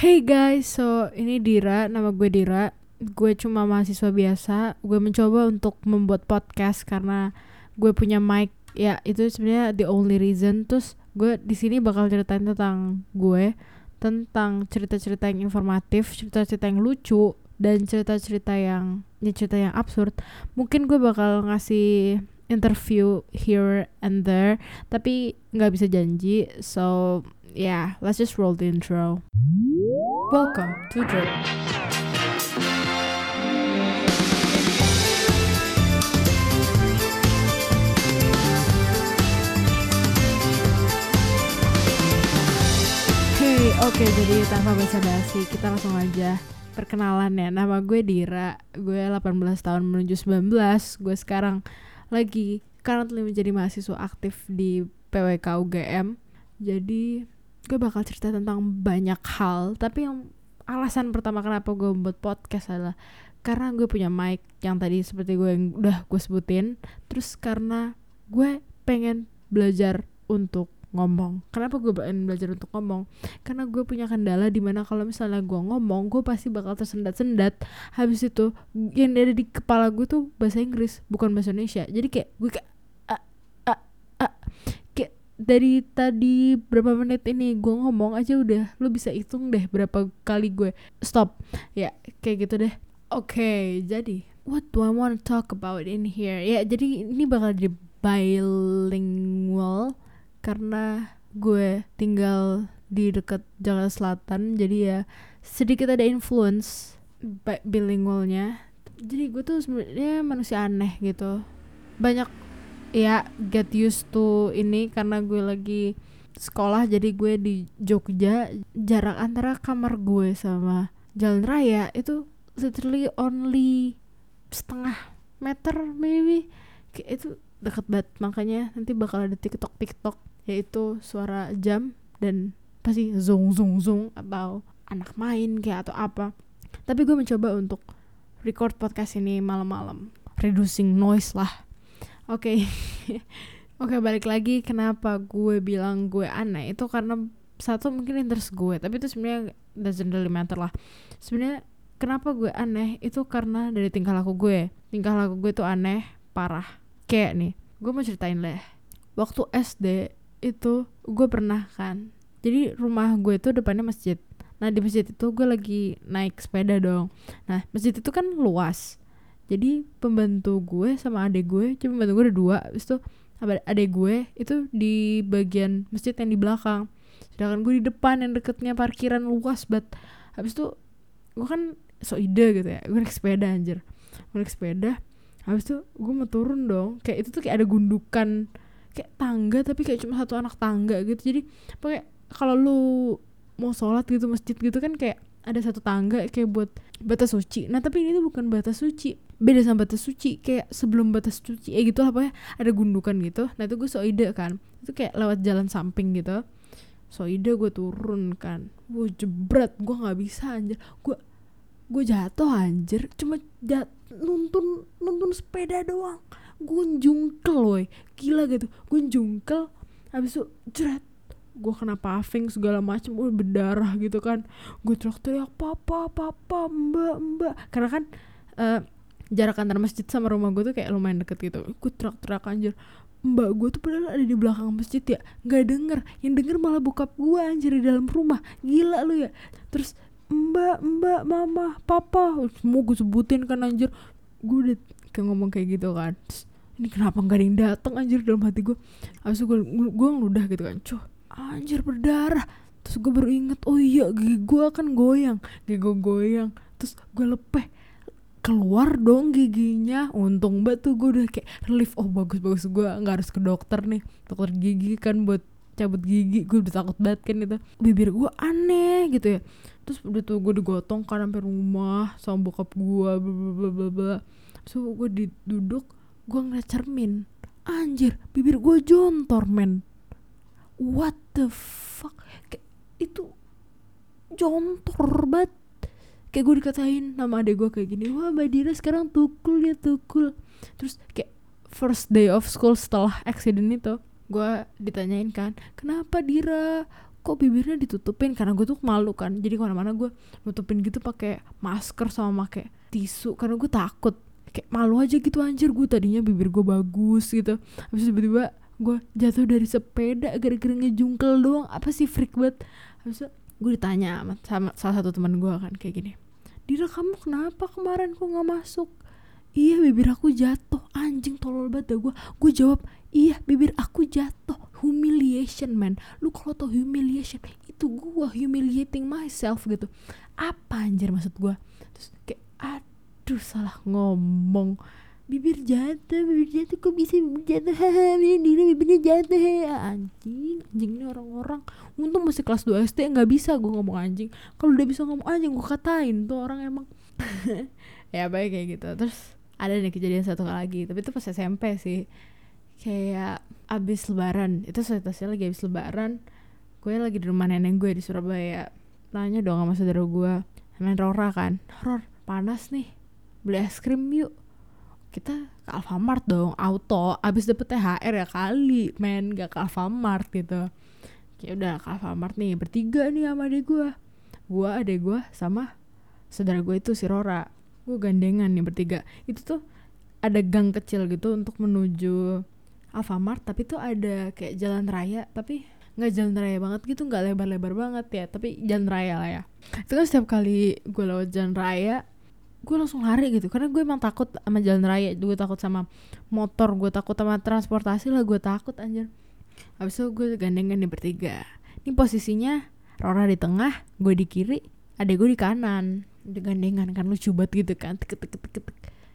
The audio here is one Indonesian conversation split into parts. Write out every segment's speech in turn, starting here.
Hey guys, so ini Dira, nama gue Dira. Gue cuma mahasiswa biasa. Gue mencoba untuk membuat podcast karena gue punya mic. Ya, itu sebenarnya the only reason. Terus gue di sini bakal ceritain tentang gue, tentang cerita-cerita yang informatif, cerita-cerita yang lucu, dan cerita-cerita yang ya cerita yang absurd. Mungkin gue bakal ngasih interview here and there, tapi nggak bisa janji. So yeah, let's just roll the intro. Welcome to Drip. Hey, oke jadi tanpa basa-basi kita langsung aja perkenalan ya. Nama gue Dira, gue 18 tahun menuju 19. Gue sekarang lagi currently menjadi mahasiswa aktif di PWK UGM. Jadi gue bakal cerita tentang banyak hal, tapi yang alasan pertama kenapa gue membuat podcast adalah karena gue punya mic yang tadi seperti gue yang udah gue sebutin, terus karena gue pengen belajar untuk ngomong. Kenapa gue pengen belajar untuk ngomong? Karena gue punya kendala di mana kalau misalnya gue ngomong, gue pasti bakal tersendat-sendat. Habis itu yang ada di kepala gue tuh bahasa Inggris, bukan bahasa Indonesia. Jadi kayak gue kayak ah, ah, ah. kayak dari tadi berapa menit ini gue ngomong aja udah lu bisa hitung deh berapa kali gue stop. Ya kayak gitu deh. Oke jadi what do I want to talk about in here? Ya jadi ini bakal jadi bilingual karena gue tinggal di dekat Jakarta Selatan jadi ya sedikit ada influence bi- bilingualnya. Jadi gue tuh sebenarnya manusia aneh gitu. Banyak ya get used to ini karena gue lagi sekolah jadi gue di Jogja jarak antara kamar gue sama jalan raya. Itu literally only setengah meter maybe. Kayak itu deket banget. Makanya nanti bakal ada tiktok tiktok yaitu suara jam dan pasti zong zong zong atau anak main kayak atau apa. Tapi gue mencoba untuk record podcast ini malam-malam. Reducing noise lah oke. Okay. oke okay, balik lagi. Kenapa gue bilang gue aneh? Itu karena satu mungkin interest gue. Tapi itu sebenarnya doesn't really matter lah. Sebenarnya kenapa gue aneh? Itu karena dari tingkah laku gue. Tingkah laku gue tuh aneh parah kayak nih. Gue mau ceritain deh. Waktu SD itu gue pernah kan. Jadi rumah gue itu depannya masjid. Nah di masjid itu gue lagi naik sepeda dong. Nah masjid itu kan luas jadi pembantu gue sama adik gue cuma pembantu gue ada dua. Habis itu adik gue itu di bagian masjid yang di belakang. Sedangkan gue di depan yang deketnya parkiran luas banget. Habis itu gue kan so ide gitu ya gue naik sepeda anjir. Gue naik sepeda habis itu gue mau turun dong. Kayak itu tuh kayak ada gundukan kayak tangga tapi kayak cuma satu anak tangga gitu. Jadi pakai kalau lu mau sholat gitu masjid gitu kan kayak ada satu tangga kayak buat batas suci. Nah tapi ini tuh bukan batas suci beda sama batas suci kayak sebelum batas suci eh gitu lah pokoknya ada gundukan gitu. Nah itu gue so ide kan itu kayak lewat jalan samping gitu. So ide gue turun kan. Gue jebret gue nggak bisa anjir. Gue gue jatuh anjir. Cuma jat nuntun nuntun sepeda doang. Gue jungkel woy. Gila gitu. Gue jungkel habis itu jret. Gue kena paving segala macem gue berdarah gitu kan. Gue teriak-teriak papa papa mbak mbak. Karena kan uh, jarak antara masjid sama rumah gue tuh kayak lumayan deket gitu. Gue teriak-teriak anjir. Mbak gue tuh padahal ada di belakang masjid ya. Nggak denger. Yang denger malah bokap gue anjir di dalam rumah. Gila lu ya. Terus mbak mbak mama papa. Semua gue sebutin kan anjir. Gue udah kayak ngomong kayak gitu kan. Terus, ini kenapa nggak ada yang datang anjir dalam hati gue habis itu gue gue ngeludah gitu kan. Cuh anjir berdarah. Terus gue baru inget oh iya gigi gue kan goyang. Gigi gue goyang. Terus gue lepeh keluar dong giginya. Untung banget tuh gue udah kayak relief. Oh bagus bagus gue nggak harus ke dokter nih. Dokter gigi kan buat cabut gigi. Gue udah takut banget kan itu. Bibir gue aneh gitu ya. Terus udah tuh gue digotong kan sampai rumah sama bokap gue bla bla bla bla so gue duduk gue ngeliat cermin. Anjir bibir gue jontor men. What the fuck? Kayak itu jontor banget kayak gue dikatain nama adek gue kayak gini wah mbak Dira sekarang tukul ya tukul. Terus kayak first day of school setelah accident itu gue ditanyain kan kenapa Dira? Kok bibirnya ditutupin? Karena gue tuh malu kan jadi ke mana-mana gue nutupin gitu pakai masker sama pakai tisu karena gue takut. Kayak malu aja gitu anjir gue tadinya bibir gue bagus gitu. Habis tiba-tiba gue jatuh dari sepeda gara-gara ngejungkel doang apa sih freak banget. Habis itu gue ditanya sama, sama salah satu teman gue kan kayak gini Dira kamu kenapa kemarin kok nggak masuk? Iya bibir aku jatuh. Anjing tolol banget gue gue jawab iya bibir aku jatuh. Humiliation man. Lu kalau tau humiliation itu gue humiliating myself gitu. Apa anjir maksud gue terus kayak aduh salah ngomong bibir jatuh bibir jatuh kok bisa bibir jatuh? Haha diri bibirnya jatuh. Ya anjing anjing ini orang-orang. Untung masih kelas 2 SD nggak bisa gue ngomong anjing. Kalau udah bisa ngomong anjing gue katain tuh orang emang. Ya baik kayak gitu. Terus ada nih kejadian satu kali lagi tapi itu pas SMP sih. Kayak abis lebaran itu situasinya lagi abis lebaran. Gue lagi di rumah nenek gue di Surabaya. Tanya dong sama saudara gue main Rora kan. Ror panas nih beli es krim yuk kita ke Alfamart dong auto. Abis dapet THR ya kali men. Gak ke Alfamart gitu. Ya udah ke Alfamart nih. Bertiga nih sama adek gue gue adek gue sama saudara gue itu si Rora. Gue gandengan nih bertiga. Itu tuh ada gang kecil gitu untuk menuju Alfamart tapi tuh ada kayak jalan raya tapi nggak jalan raya banget gitu nggak lebar-lebar banget ya tapi jalan raya lah ya. Itu kan setiap kali gue lewat jalan raya gue langsung lari gitu. Karena gue emang takut sama jalan raya. Gue takut sama motor gue takut sama transportasi lah gue takut anjir. Habis itu gue gandengan di bertiga. Ini posisinya Rora di tengah gue di kiri adek gue di kanan. Di gandengan kan lucu banget gitu kan. Tek, tek, tek, tek,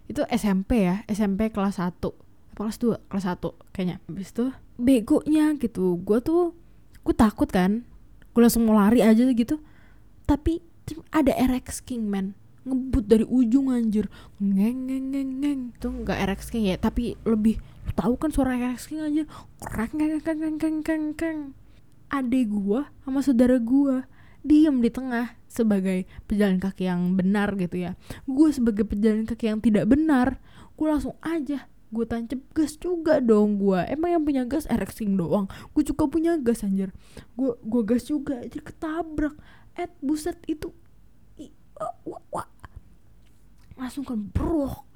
itu SMP ya SMP kelas 1 kelas 2 kelas 1 kayaknya. Habis itu begonya gitu. Gue tuh gue takut kan. Gue langsung mau lari aja gitu. Tapi ada RX King man ngebut dari ujung anjir. Ngeng ngeng ngeng ngeng. Itu nggak RX King ya tapi lebih tahu kan suara RX King anjir? Krek ngeng ngeng ngeng ngeng ngeng ngeng adek gua sama saudara gua diem di tengah sebagai pejalan kaki yang benar gitu ya. Gue sebagai pejalan kaki yang tidak benar gue langsung aja gue tancap gas juga dong gue emang yang punya gas RX King doang. Gue juga punya gas anjir. Gue gue gas juga aja ketabrak. Eh buset itu i, uh, wah, wah, langsung kan brok.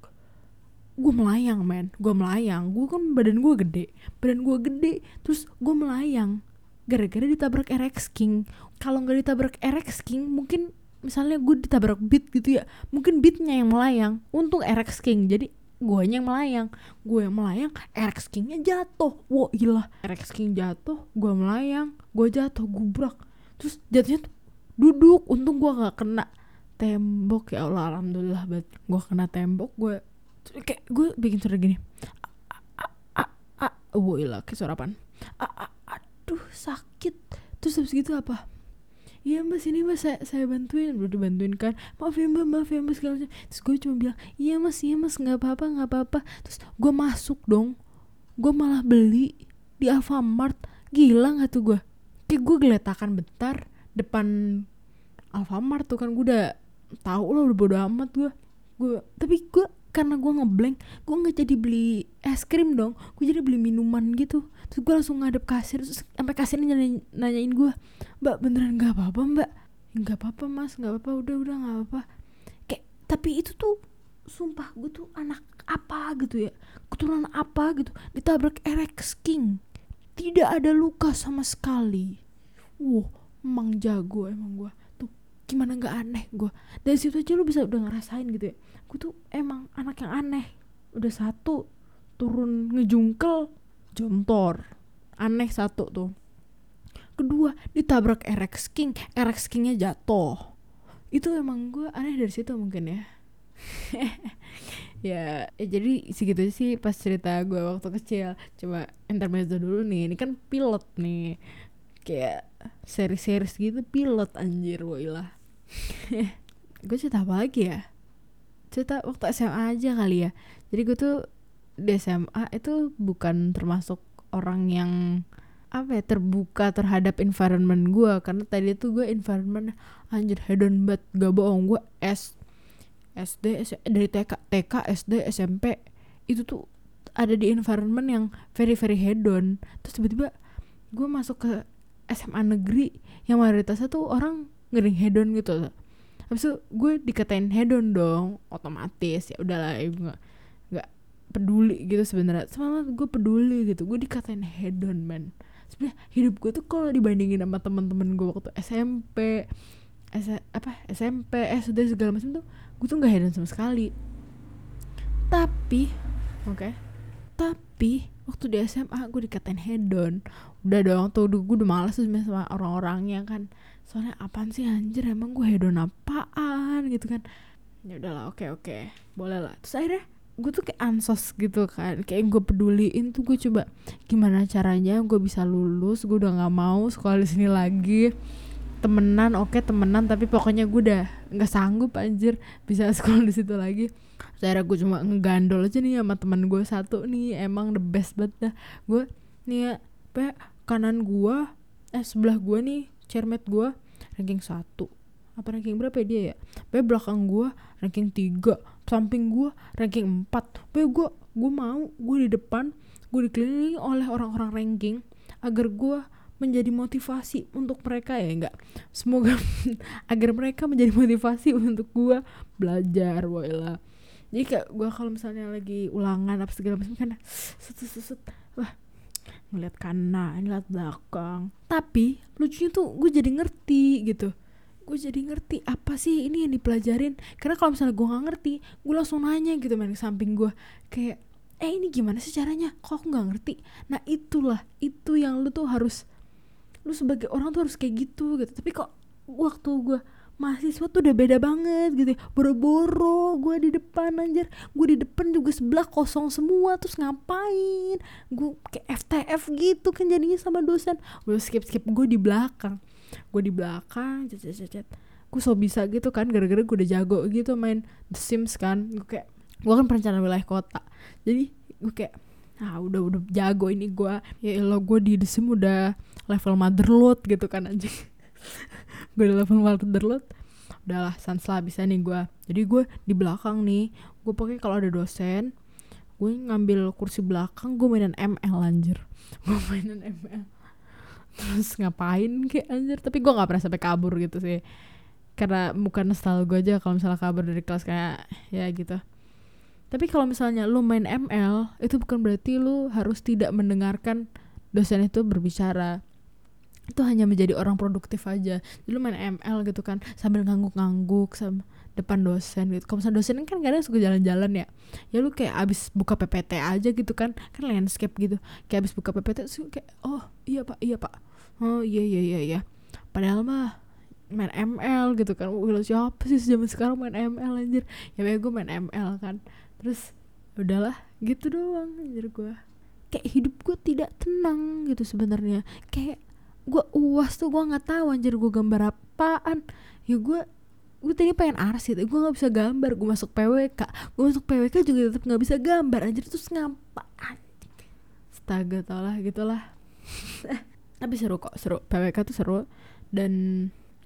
Gue melayang men. Gue melayang. Gue kan badan gue gede. Badan gue gede terus gue melayang. Gara-gara ditabrak RX King. Kalau nggak ditabrak RX King mungkin misalnya gue ditabrak beat gitu ya mungkin beatnya yang melayang. Untung RX King. Jadi gue yang melayang. Gue yang melayang RX Kingnya jatuh. Wow ilah RX King jatuh gue melayang gue jatuh gubrak. Terus jatuhnya tuh duduk. Untung gue nggak kena tembok ya Allah alhamdulillah banget gue kena tembok gue kayak gue bikin suara gini. Wow ilah kayak suara apaan? Aduh sakit. Terus habis gitu apa? Iya mas ini mas saya, saya bantuin. Udah dibantuin kan? Maaf ya mbak maaf ya mbak segala macam. Terus gue cuma bilang iya mas iya mas nggak apa-apa nggak apa-apa. Terus gue masuk dong. Gue malah beli di Alfamart. Gila nggak tuh gue kayak gue geletakan bentar depan Alfamart tuh kan gue udah tahu lah udah bodo amat gue gue tapi gue karena gue ngeblank gue nggak jadi beli es krim dong. Gue jadi beli minuman gitu. Terus gue langsung ngadep kasir terus sampai kasirnya nanyain, nanyain gue mbak beneran nggak apa-apa mbak? Nggak apa-apa mas nggak apa-apa udah udah nggak apa-apa. Kayak tapi itu tuh sumpah gue tuh anak apa gitu ya? Keturunan apa gitu? Ditabrak RX King. Tidak ada luka sama sekali. Wow emang jago emang gue gimana nggak aneh gue dari situ aja lu bisa udah ngerasain gitu ya. Gue tuh emang anak yang aneh. Udah satu turun ngejungkel jontor. Aneh satu tuh. Kedua ditabrak RX King. RX Kingnya jatuh. Itu emang gue aneh dari situ mungkin ya. Ya, ya jadi segitu sih pas cerita gue waktu kecil. Coba intermezzo dulu nih. Ini kan pilot nih. Kayak seri-series gitu pilot anjir woilah gue cerita apa lagi ya? Cerita waktu SMA aja kali ya. Jadi gue tuh di SMA itu bukan termasuk orang yang apa ya terbuka terhadap environment gue karena tadi tuh gue environment anjir hedon banget gak bohong. Gue S SD S, dari TK TK SD SMP itu tuh ada di environment yang very very hedon. Terus tiba-tiba gue masuk ke SMA negeri yang mayoritasnya tuh orang ngering hedon gitu. Habis itu gue dikatain hedon dong otomatis ya udahlah gue nggak peduli gitu sebenarnya. Semalam gue peduli gitu gue dikatain hedon man sebenarnya hidup gue tuh kalau dibandingin sama teman-teman gue waktu SMP S apa SMP SD segala macam tuh gue tuh nggak hedon sama sekali. Tapi oke okay, tapi waktu di SMA gue dikatain hedon. Udah dong tuh gue udah males tuh sama orang-orangnya kan soalnya apaan sih anjir emang gue hedon apaan gitu kan. Ya udahlah oke okay, oke. Okay. boleh lah. Terus akhirnya gue tuh kayak ansos gitu kan. Kayak gue peduliin tuh gue coba gimana caranya gue bisa lulus gue udah nggak mau sekolah di sini lagi. Temenan oke okay, temenan tapi pokoknya gue udah nggak sanggup anjir bisa sekolah di situ lagi. Saya gue cuma ngegandol aja nih sama teman gue satu nih emang the best banget dah. Gue nih ya kanan gue eh sebelah gue nih cermet gue ranking satu. Apa ranking berapa ya dia ya? Be belakang gue ranking tiga. Samping gue ranking empat. Be gue gue mau gue di depan gue dikelilingi oleh orang-orang ranking agar gue menjadi motivasi untuk mereka ya enggak? Semoga agar mereka menjadi motivasi untuk gue belajar lah. Jadi kayak gue kalau misalnya lagi ulangan apa segala macam kan set set set wah ngeliat kanan ngeliat belakang. Tapi lucunya tuh gue jadi ngerti gitu. Gue jadi ngerti apa sih ini yang dipelajarin. Karena kalau misalnya gue nggak ngerti gue langsung nanya gitu main ke samping gue. Kayak eh ini gimana sih caranya? Kok aku nggak ngerti? Nah itulah itu yang lu tuh harus lu sebagai orang tuh harus kayak gitu gitu. Tapi kok waktu gue mahasiswa tuh udah beda banget gitu. Boro-boro gue di depan anjir. Gue di depan juga sebelah kosong semua terus ngapain? Gue kayak FTF gitu kan jadinya sama dosen. Gue skip skip gue di belakang. Gue di belakang cet cet cet gue so bisa gitu kan gara-gara gue udah jago gitu main The Sims kan. Gue kayak gue kan perencanaan wilayah kota. Jadi gue kayak ah udah udah jago ini gue ya lo gue di The Sims udah level motherload gitu kan anjing gue level motherload udahlah sans lah bisa nih gue jadi gue di belakang nih gue pakai kalau ada dosen gue ngambil kursi belakang gue mainan ML anjir. Gue mainan ML terus ngapain kayak anjir? Tapi gue nggak pernah sampai kabur gitu sih. Karena bukan style gue aja kalau misalnya kabur dari kelas kayak ya gitu. Tapi kalau misalnya lu main ML itu bukan berarti lu harus tidak mendengarkan dosen itu berbicara itu hanya menjadi orang produktif aja. Dulu main ML gitu kan sambil ngangguk-ngangguk sama depan dosen gitu. Kalau dosen kan kadang suka jalan-jalan ya. Ya lu kayak abis buka PPT aja gitu kan kan landscape gitu. Kayak abis buka PPT terus kayak oh iya pak iya pak. Oh iya iya iya iya. Padahal mah main ML gitu kan. Wah, siapa sih zaman sekarang main ML anjir? Ya gue main ML kan. Terus udahlah gitu doang anjir gue kayak hidup gue tidak tenang gitu sebenarnya. Kayak gue uas tuh gue nggak tahu anjir gue gambar apaan. Ya gue gue tadi pengen arsit gue nggak bisa gambar gue masuk PWK gue masuk PWK juga tetap nggak bisa gambar anjir terus ngapa astaga tau lah gitulah. Tapi seru kok seru. PWK tuh seru dan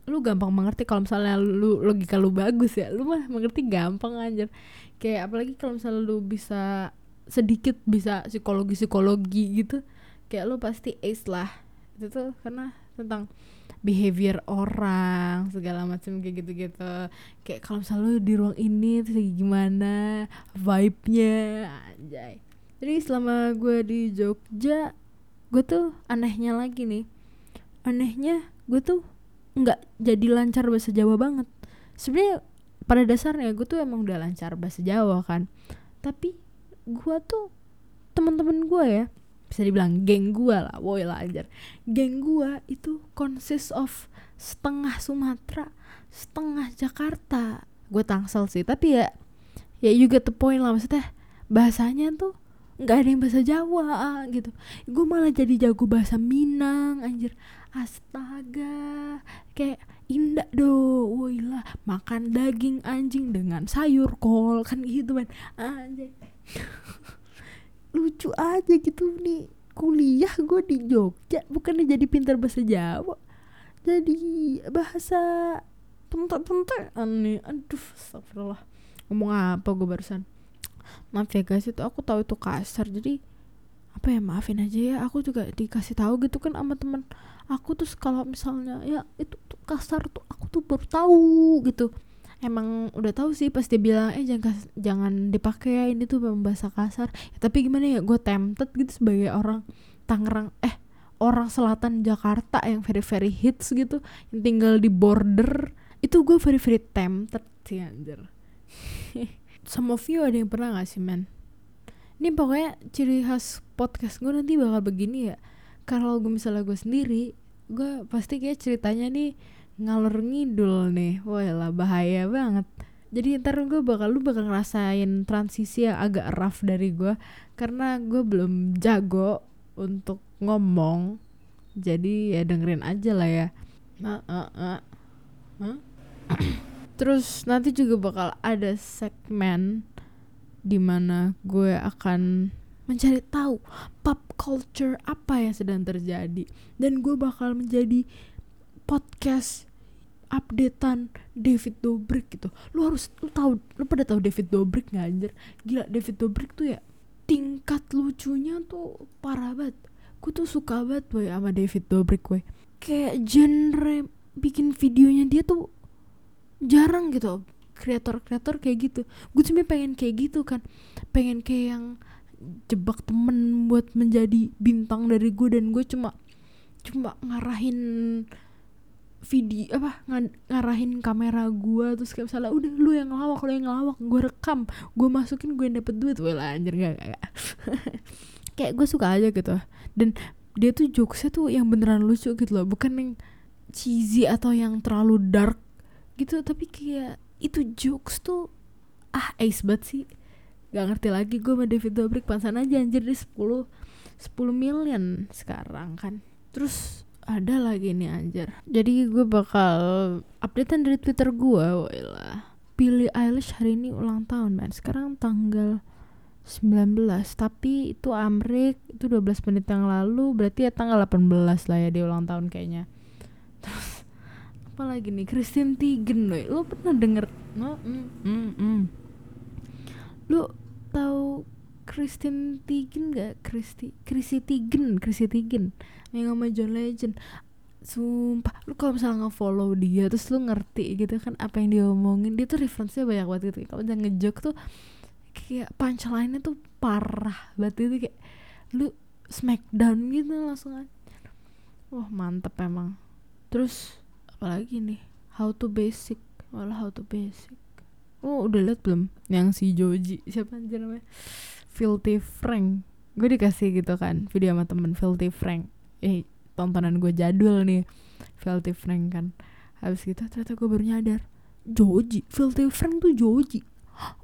lu gampang mengerti kalau misalnya lu logika lu bagus ya lu mah mengerti gampang anjir. Kayak apalagi kalau misalnya lu bisa sedikit bisa psikologi psikologi gitu kayak lu pasti ace lah itu tuh karena tentang behavior orang segala macam kayak gitu-gitu. Kayak kalau misalnya di ruang ini terus lagi gimana vibe-nya anjay. Jadi selama gue di Jogja gue tuh anehnya lagi nih. Anehnya gue tuh nggak jadi lancar bahasa Jawa banget. Sebenarnya pada dasarnya gue tuh emang udah lancar bahasa Jawa kan. Tapi gue tuh teman-teman gue ya bisa dibilang geng gua lah woi lah ajar geng gua itu consist of setengah Sumatera setengah Jakarta. Gue tangsel sih tapi ya ya juga the point lah. Maksudnya bahasanya tuh nggak ada yang bahasa Jawa gitu. Gue malah jadi jago bahasa Minang anjir. Astaga kayak indah do woi lah. Makan daging anjing dengan sayur kol kan gitu kan anjir lucu aja gitu nih. Kuliah gue di Jogja bukannya jadi pintar bahasa Jawa. Jadi bahasa pentek-pentek aneh aduh astagfirullah. Ngomong apa gue barusan? Maaf ya guys itu aku tahu itu kasar. Jadi apa ya maafin aja ya. Aku juga dikasih tahu gitu kan sama teman aku tuh kalau misalnya ya itu tuh kasar tuh. Aku tuh baru tahu gitu emang udah tahu sih pas dia bilang eh jangan jangan dipakai ya ini tuh bahasa kasar. Ya, tapi gimana ya gue tempted gitu sebagai orang Tangerang eh orang selatan Jakarta yang very very hits gitu yang tinggal di border. Itu gue very very tempted sih anjir. Some of you ada yang pernah gak sih men? Ini pokoknya ciri khas podcast gue nanti bakal begini ya. Kalau gue misalnya gue sendiri gue pasti kayak ceritanya nih ngalur ngidul nih. Wah lah bahaya banget. Jadi ntar gue bakal lu bakal ngerasain transisi yang agak rough dari gue karena gue belum jago untuk ngomong. Jadi ya dengerin aja lah ya. Nah, uh, uh. Huh? terus nanti juga bakal ada segmen di mana gue akan mencari tahu pop culture apa yang sedang terjadi. Dan gue bakal menjadi podcast updatean David Dobrik gitu. Lu harus lu tahu lu pada tahu David Dobrik nggak anjir? Gila David Dobrik tuh ya tingkat lucunya tuh parah banget. Gue tuh suka banget boy sama David Dobrik gue kayak genre bikin videonya dia tuh jarang gitu kreator-kreator kayak gitu. Gue cuma pengen kayak gitu kan. Pengen kayak yang jebak temen buat menjadi bintang dari gue dan gue cuma cuma ngarahin video apa ng ngarahin kamera gue terus kayak misalnya udah lu yang ngelawak lu yang ngelawak gue rekam gue masukin gue yang dapet duit. Lah anjir gak, gak. kayak gue suka aja gitu. Dan dia tuh jokesnya tuh yang beneran lucu gitu loh bukan yang cheesy atau yang terlalu dark gitu tapi kayak itu jokes tuh ah ace banget sih. Gak ngerti lagi gue sama David Dobrik pansan aja anjir di 10 10 million sekarang kan. Terus ada lagi nih anjir. Jadi gue bakal updatean dari twitter gue wala Billie Eilish hari ini ulang tahun man sekarang tanggal 19 tapi itu Amrik itu 12 menit yang lalu berarti ya tanggal 18 lah ya dia ulang tahun kayaknya. Terus apa lagi nih? Christine Teigen loh. Lo pernah denger? No, mm, mm, mm. lu tahu Christine Teigen gak Christy Chrissy Teigen Chrissy Teigen yang sama John Legend. Sumpah lu kalau misalnya nge-follow dia terus lu ngerti gitu kan apa yang dia omongin dia tuh referensinya banyak banget gitu. Kalau jangan ngejok tuh kayak punchline-nya tuh parah banget itu kayak lu smackdown gitu langsung aja. Wah mantep emang. Terus apalagi nih? How to basic. Malah how to basic. Oh udah liat belum? Yang si Joji siapa namanya Filthy Frank. Gue dikasih gitu kan video sama temen Filthy Frank. Eh tontonan gue jadul nih Filthy Frank kan. Habis gitu ternyata gue baru nyadar Joji Filthy Frank tuh Joji.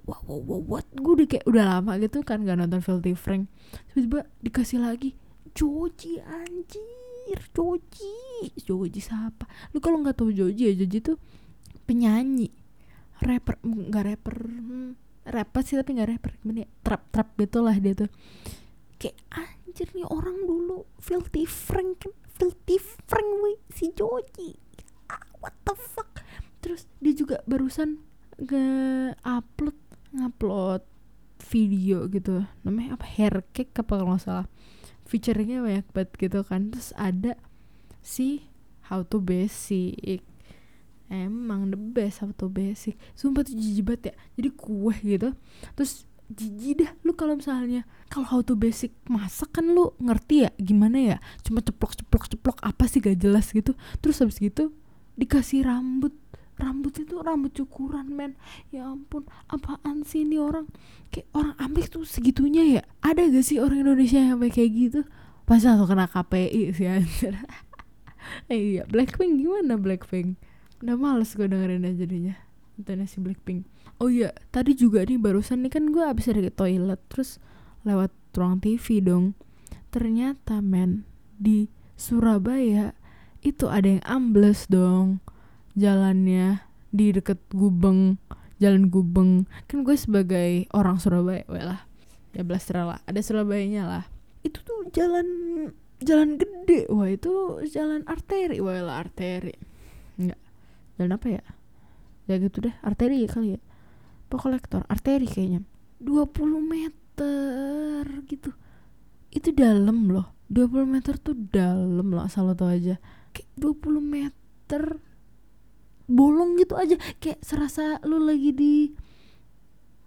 Wow wow wow what? Gue udah kayak udah lama gitu kan gak nonton Filthy Frank. Tiba-tiba dikasih lagi Joji anjir Joji. Joji siapa? Lu kalau nggak tahu Joji ya Joji tuh penyanyi. Rapper nggak rapper rapper sih tapi nggak rapper. Gimana ya trap trap gitu lah dia tuh. Kayak anjir nih orang dulu filthy frank filthy frank wih si Joji. Ah, what the fuck? Terus dia juga barusan nge upload ngupload video gitu. Namanya apa? Hair cake apa kalau salah. Featuringnya banyak banget gitu kan. Terus ada si how to basic emang the best to basic. Sumpah tuh jijik banget ya. Jadi kue gitu. Terus jijik dah lu kalau misalnya kalau how to basic masak kan lu ngerti ya gimana ya? Cuma ceplok ceplok ceplok apa sih gak jelas gitu. Terus habis gitu dikasih rambut. Rambut itu rambut cukuran men. Ya ampun apaan sih ini orang? Kayak orang Amerika tuh segitunya ya. Ada gak sih orang Indonesia yang kayak gitu? Pas aku kena KPI sih anjir. Iya Blackpink gimana Blackpink udah males gue dengerin aja jadinya. Nontonnya si Blackpink. Oh iya tadi juga nih barusan nih kan gue abis dari toilet terus lewat ruang TV dong. Ternyata men di Surabaya itu ada yang ambles dong jalannya di deket Gubeng jalan Gubeng. Kan gue sebagai orang Surabaya lah. Ya belas lah ada Surabayanya lah. Itu tuh jalan jalan gede wah itu jalan arteri wah lah arteri jalan apa ya? Ya gitu deh arteri kali ya. Kolektor? Arteri kayaknya. 20 meter gitu. Itu dalam loh. 20 meter tuh dalam lah asal lo tau aja. Kayak 20 meter bolong gitu aja. Kayak serasa lu lagi di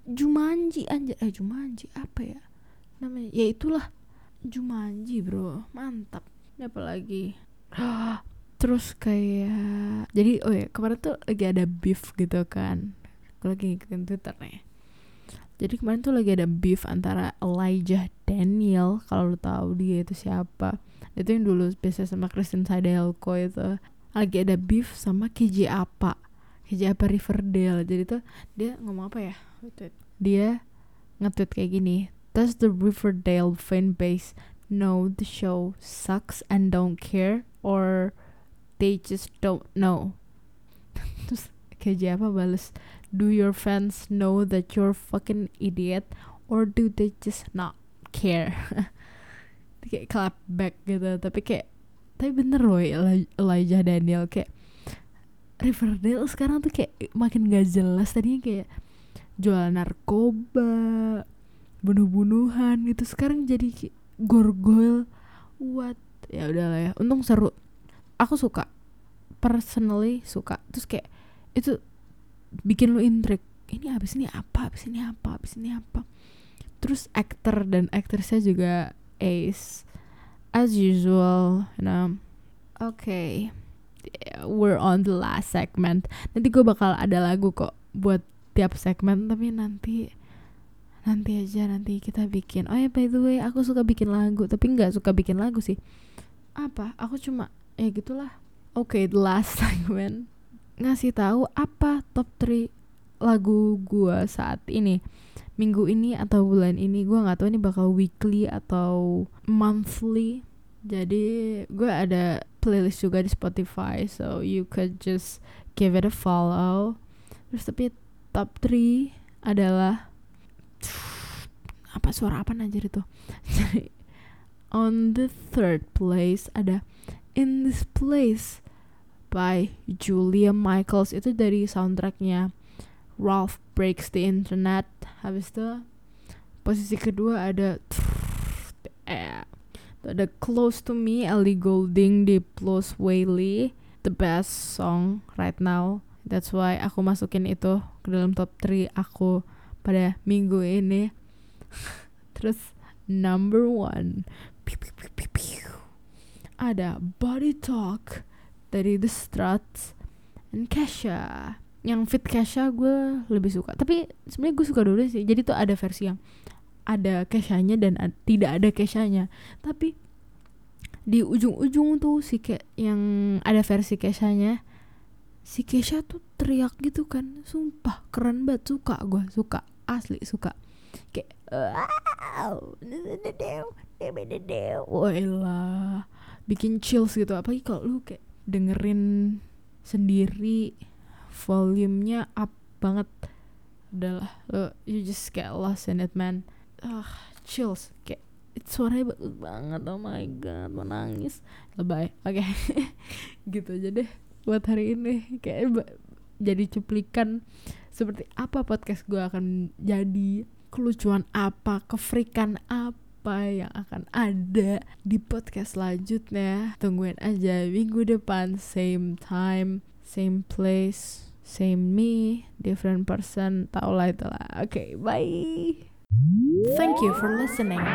Jumanji anjir eh Jumanji apa ya? Namanya ya itulah. Jumanji bro. Mantap. Ini apa lagi terus kayak jadi oh ya kemarin tuh lagi ada beef gitu kan. Gue lagi ngikutin Twitter nih. Jadi kemarin tuh lagi ada beef antara Elijah Daniel kalau lo tahu dia itu siapa. Itu yang dulu biasa sama Kristen Sadelko itu. Lagi ada beef sama KJ apa. KJ apa Riverdale. Jadi tuh dia ngomong apa ya? Dia nge-tweet kayak gini does the Riverdale fan base know the show sucks and don't care? Or they just don't know. Terus KJ apa balas do your fans know that you're fucking idiot or do they just not care? Kayak clap back gitu tapi kayak tapi bener loh Elijah Daniel. Kayak Riverdale sekarang tuh kayak makin gak jelas. Tadinya kayak jual narkoba bunuh-bunuhan gitu. Sekarang jadi gorgol. What? Ya udahlah ya. Untung seru aku suka. Personally suka. Terus kayak itu bikin lu intrik. Ini abis ini apa? Abis ini apa? Abis ini apa? Terus aktor dan aktrisnya juga ace. As usual you know. Okay. We're on the last segment. Nanti gue bakal ada lagu kok buat tiap segmen tapi nanti nanti aja nanti kita bikin. Oh ya by the way aku suka bikin lagu tapi nggak suka bikin lagu sih. Apa? Aku cuma ya gitulah. Oke okay, the last segment ngasih tahu apa top 3 lagu gua saat ini? Minggu ini atau bulan ini? Gua nggak tahu ini bakal weekly atau monthly. Jadi gue ada playlist juga di Spotify so you could just give it a follow. Terus tapi top 3 adalah apa suara apa anjir itu? On the third place ada in this place by Julia Michaels. Itu dari soundtracknya Ralph Breaks the Internet. Habis itu posisi kedua ada ada Close to Me Ellie Goulding di Plus Whaley. The best song right now. That's why aku masukin itu ke dalam top 3 aku pada minggu ini. Terus number one ada Body Talk dari The Struts and Kesha. Yang fit Kesha gue lebih suka. Tapi sebenarnya gue suka dulu sih. Jadi tuh ada versi yang ada Keshanya dan ad tidak ada Keshanya. Tapi di ujung-ujung tuh si kayak yang ada versi Keshanya si Kesha tuh teriak gitu kan sumpah keren banget suka gue suka asli suka kayak wah bikin chills gitu. Apalagi kalau lu kayak dengerin sendiri volumenya up banget. Udahlah lo you just get lost in it man. Ah uh, chills. Kayak suaranya bagus banget. Oh my god mau nangis. Lebay oke. Okay. gitu aja deh buat hari ini. Kayak jadi cuplikan seperti apa podcast gue akan jadi kelucuan apa kefrikan apa yang akan ada di podcast selanjutnya. Tungguin aja minggu depan same time same place same me different person tau lah itulah. Oke okay, bye. Thank you for listening